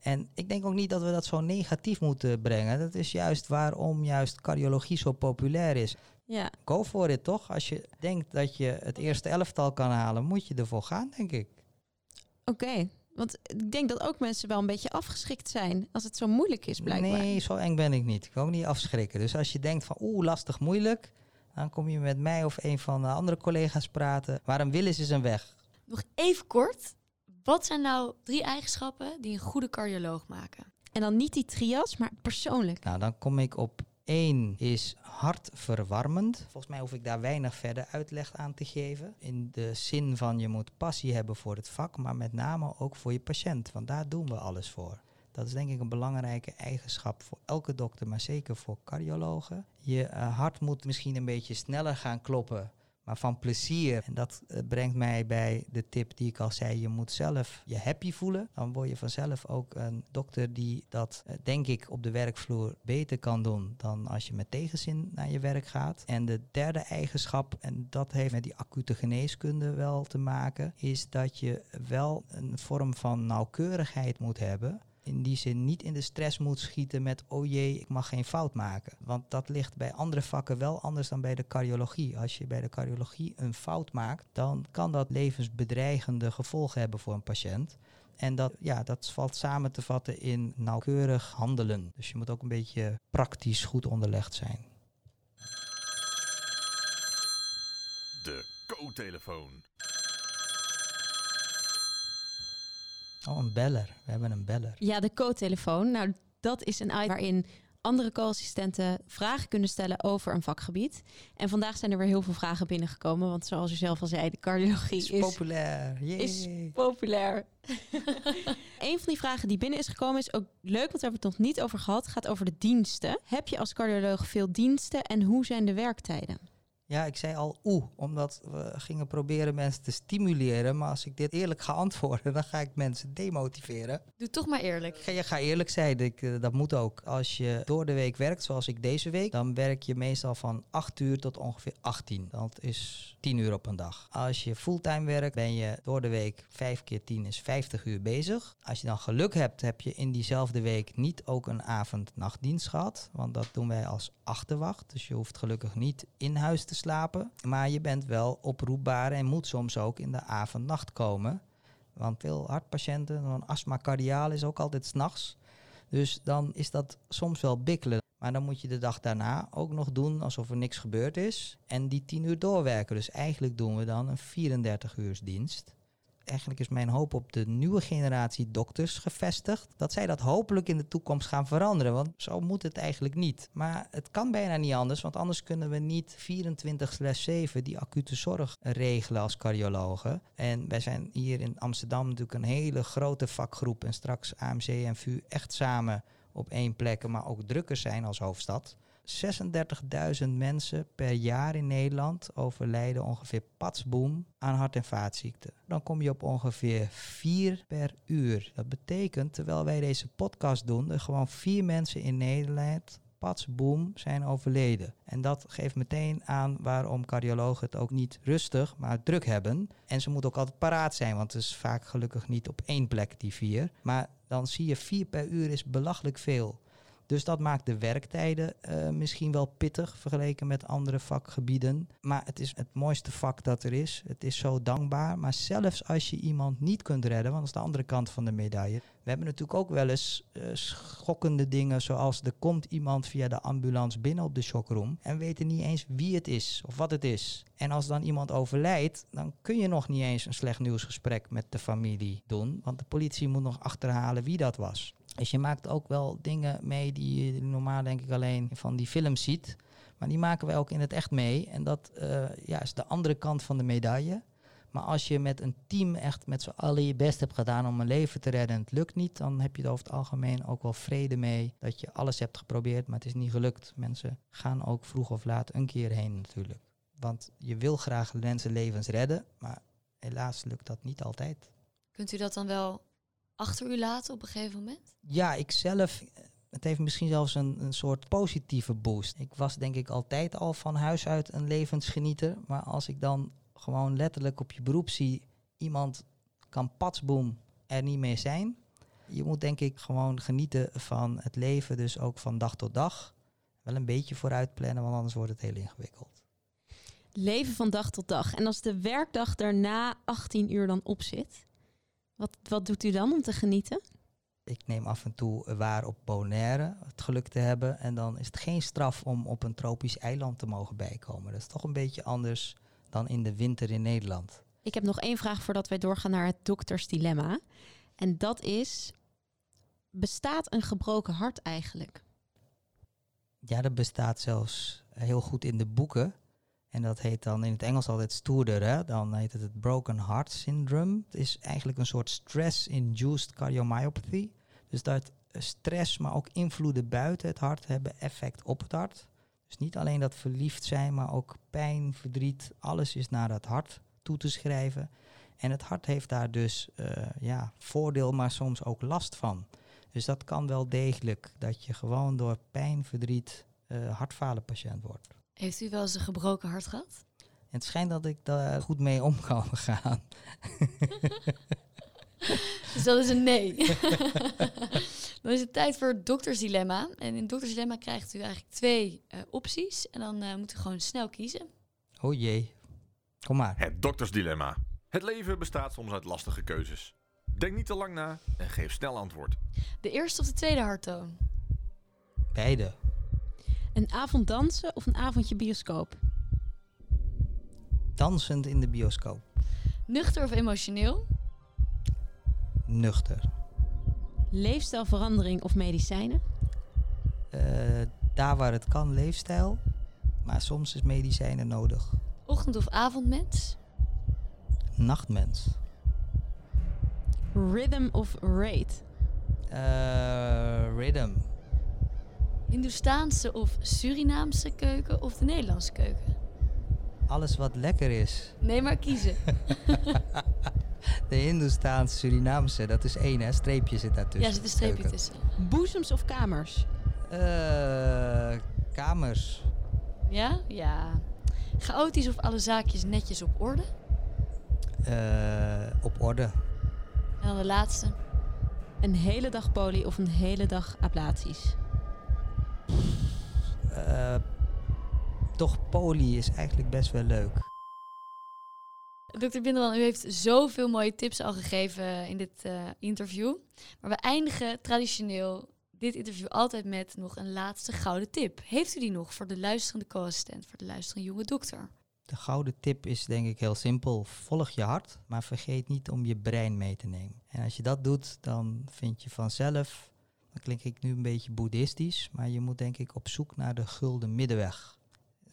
S1: En ik denk ook niet dat we dat zo negatief moeten brengen. Dat is juist waarom juist cardiologie zo populair is.
S2: Ja.
S1: Go for it, toch? Als je denkt dat je het eerste elftal kan halen, moet je ervoor gaan, denk ik.
S2: Oké, okay.
S6: Want ik denk dat ook mensen wel een beetje afgeschikt zijn als het zo moeilijk is, blijkbaar.
S1: Nee, zo eng ben ik niet. Ik wil ook niet afschrikken. Dus als je denkt van oeh, lastig, moeilijk, dan kom je met mij of een van de andere collega's praten. Waarom willen ze zijn weg?
S5: Nog even kort. Wat zijn nou drie eigenschappen die een goede cardioloog maken?
S6: En dan niet die trias, maar persoonlijk.
S1: Nou, dan kom ik op één is hartverwarmend. Volgens mij hoef ik daar weinig verder uitleg aan te geven. In de zin van je moet passie hebben voor het vak, maar met name ook voor je patiënt. Want daar doen we alles voor. Dat is denk ik een belangrijke eigenschap voor elke dokter, maar zeker voor cardiologen. Je eh, hart moet misschien een beetje sneller gaan kloppen maar van plezier. En dat eh, brengt mij bij de tip die ik al zei. Je moet zelf je happy voelen. Dan word je vanzelf ook een dokter die dat, eh, denk ik, op de werkvloer beter kan doen dan als je met tegenzin naar je werk gaat. En de derde eigenschap, en dat heeft met die acute geneeskunde wel te maken, is dat je wel een vorm van nauwkeurigheid moet hebben in die zin niet in de stress moet schieten met oh jee, ik mag geen fout maken. Want dat ligt bij andere vakken wel anders dan bij de cardiologie. Als je bij de cardiologie een fout maakt, dan kan dat levensbedreigende gevolgen hebben voor een patiënt. En dat, ja, dat valt samen te vatten in nauwkeurig handelen. Dus je moet ook een beetje praktisch goed onderlegd zijn.
S4: De co-telefoon.
S1: Oh, een beller. We hebben een beller.
S6: Ja, de co-telefoon. Nou, dat is een item waarin andere co-assistenten vragen kunnen stellen over een vakgebied. En vandaag zijn er weer heel veel vragen binnengekomen. Want zoals u zelf al zei, de cardiologie
S1: is,
S6: is
S1: populair. Yay.
S6: is populair. een van die vragen die binnen is gekomen is ook leuk, want we hebben het nog niet over gehad. gaat over de diensten. Heb je als cardioloog veel diensten en hoe zijn de werktijden?
S1: Ja, ik zei al oeh, omdat we gingen proberen mensen te stimuleren. Maar als ik dit eerlijk ga antwoorden, dan ga ik mensen demotiveren.
S5: Doe toch maar eerlijk.
S1: Ga, je ga eerlijk zijn, ik, eh, dat moet ook. Als je door de week werkt, zoals ik deze week, dan werk je meestal van 8 uur tot ongeveer 18. Dat is 10 uur op een dag. Als je fulltime werkt, ben je door de week 5 keer 10 is 50 uur bezig. Als je dan geluk hebt, heb je in diezelfde week niet ook een avond-nachtdienst gehad. Want dat doen wij als achterwacht. Dus je hoeft gelukkig niet in huis te slapen. Maar je bent wel oproepbaar en moet soms ook in de avond-nacht komen. Want veel hartpatiënten, een astma cardiaal is ook altijd s'nachts. Dus dan is dat soms wel bikkelen. Maar dan moet je de dag daarna ook nog doen alsof er niks gebeurd is. En die 10 uur doorwerken. Dus eigenlijk doen we dan een 34 uur dienst eigenlijk is mijn hoop op de nieuwe generatie dokters gevestigd. Dat zij dat hopelijk in de toekomst gaan veranderen. Want zo moet het eigenlijk niet. Maar het kan bijna niet anders. Want anders kunnen we niet 24-7 die acute zorg regelen als cardiologen. En wij zijn hier in Amsterdam natuurlijk een hele grote vakgroep. En straks AMC en VU echt samen op één plek. Maar ook drukker zijn als hoofdstad. 36.000 mensen per jaar in Nederland overlijden ongeveer patsboom aan hart- en vaatziekten. Dan kom je op ongeveer 4 per uur. Dat betekent, terwijl wij deze podcast doen, er gewoon vier mensen in Nederland patsboom zijn overleden. En dat geeft meteen aan waarom cardiologen het ook niet rustig, maar druk hebben. En ze moeten ook altijd paraat zijn, want het is vaak gelukkig niet op één plek die vier. Maar dan zie je vier per uur is belachelijk veel. Dus dat maakt de werktijden uh, misschien wel pittig vergeleken met andere vakgebieden. Maar het is het mooiste vak dat er is. Het is zo dankbaar. Maar zelfs als je iemand niet kunt redden, want dat is de andere kant van de medaille. We hebben natuurlijk ook wel eens uh, schokkende dingen, zoals er komt iemand via de ambulance binnen op de shockroom en weten niet eens wie het is of wat het is. En als dan iemand overlijdt, dan kun je nog niet eens een slecht nieuwsgesprek met de familie doen, want de politie moet nog achterhalen wie dat was. Dus je maakt ook wel dingen mee die je normaal denk ik alleen van die films ziet. Maar die maken wij ook in het echt mee. En dat uh, ja, is de andere kant van de medaille. Maar als je met een team echt met z'n allen je best hebt gedaan om een leven te redden en het lukt niet, dan heb je er over het algemeen ook wel vrede mee dat je alles hebt geprobeerd, maar het is niet gelukt. Mensen gaan ook vroeg of laat een keer heen natuurlijk. Want je wil graag mensenlevens redden, maar helaas lukt dat niet altijd.
S5: Kunt u dat dan wel achter u laten op een gegeven moment?
S1: Ja, ik zelf. Het heeft misschien zelfs een, een soort positieve boost. Ik was denk ik altijd al van huis uit een levensgenieter. Maar als ik dan gewoon letterlijk op je beroep zie, iemand kan patsboom er niet meer zijn. Je moet denk ik gewoon genieten van het leven, dus ook van dag tot dag. Wel een beetje vooruit plannen, want anders wordt het heel ingewikkeld.
S6: Leven van dag tot dag. En als de werkdag daarna 18 uur dan op zit,
S2: Wat, wat doet u dan om te genieten?
S1: Ik neem af en toe waar op Bonaire het geluk te hebben. En dan is het geen straf om op een tropisch eiland te mogen bijkomen. Dat is toch een beetje anders dan in de winter in Nederland.
S2: Ik heb nog één vraag voordat wij doorgaan naar het doktersdilemma. En dat is: bestaat een gebroken hart eigenlijk?
S1: Ja, dat bestaat zelfs heel goed in de boeken. En dat heet dan in het Engels altijd stoerder. Dan heet het het Broken Heart Syndrome. Het is eigenlijk een soort stress-induced cardiomyopathy. Dus dat stress, maar ook invloeden buiten het hart hebben effect op het hart. Dus niet alleen dat verliefd zijn, maar ook pijn, verdriet, alles is naar het hart toe te schrijven. En het hart heeft daar dus uh, ja, voordeel, maar soms ook last van. Dus dat kan wel degelijk, dat je gewoon door pijn, verdriet, uh, hartfalenpatiënt wordt.
S5: Heeft u wel eens een gebroken hart gehad?
S1: Het schijnt dat ik daar goed mee om kan gaan.
S5: dus dat is een nee. dan is het tijd voor het doktersdilemma. En in het doktersdilemma krijgt u eigenlijk twee uh, opties. En dan uh, moet u gewoon snel kiezen.
S1: Oh jee. Kom maar.
S4: Het doktersdilemma. Het leven bestaat soms uit lastige keuzes. Denk niet te lang na en geef snel antwoord.
S5: De eerste of de tweede harttoon?
S1: Beide.
S2: Een avond dansen of een avondje bioscoop?
S1: Dansend in de bioscoop.
S5: Nuchter of emotioneel?
S1: Nuchter.
S2: Leefstijlverandering of medicijnen?
S1: Uh, daar waar het kan, leefstijl. Maar soms is medicijnen nodig.
S5: Ochtend- of avondmens?
S1: Nachtmens.
S2: Rhythm of rate?
S1: Uh, rhythm.
S5: Hindoestaanse of Surinaamse keuken of de Nederlandse keuken?
S1: Alles wat lekker is.
S5: Nee, maar kiezen.
S1: de Hindoestaanse, Surinaamse, dat is één hè, streepje zit daartussen.
S5: Ja, er zit een streepje keuken. tussen.
S2: Boezems of kamers?
S1: Uh, kamers.
S5: Ja? Ja. Chaotisch of alle zaakjes netjes op orde?
S1: Uh, op orde.
S5: En dan de laatste.
S2: Een hele dag poli of een hele dag ablaties?
S1: Uh, toch poli is eigenlijk best wel leuk.
S5: Dokter Binderman, u heeft zoveel mooie tips al gegeven in dit uh, interview. Maar we eindigen traditioneel dit interview altijd met nog een laatste gouden tip. Heeft u die nog voor de luisterende co-assistent, voor de luisterende jonge dokter?
S1: De gouden tip is denk ik heel simpel. Volg je hart, maar vergeet niet om je brein mee te nemen. En als je dat doet, dan vind je vanzelf, dan klink ik nu een beetje boeddhistisch, maar je moet denk ik op zoek naar de gulden middenweg.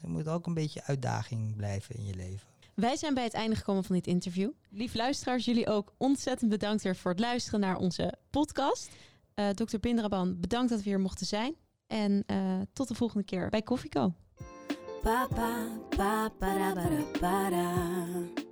S1: Er moet ook een beetje uitdaging blijven in je leven.
S2: Wij zijn bij het einde gekomen van dit interview. Lief luisteraars, jullie ook ontzettend bedankt weer voor het luisteren naar onze podcast. Uh, Dr. Bindraban, bedankt dat we hier mochten zijn. En uh, tot de volgende keer bij Koffieko.
S3: Pa, pa, pa, para, para, para.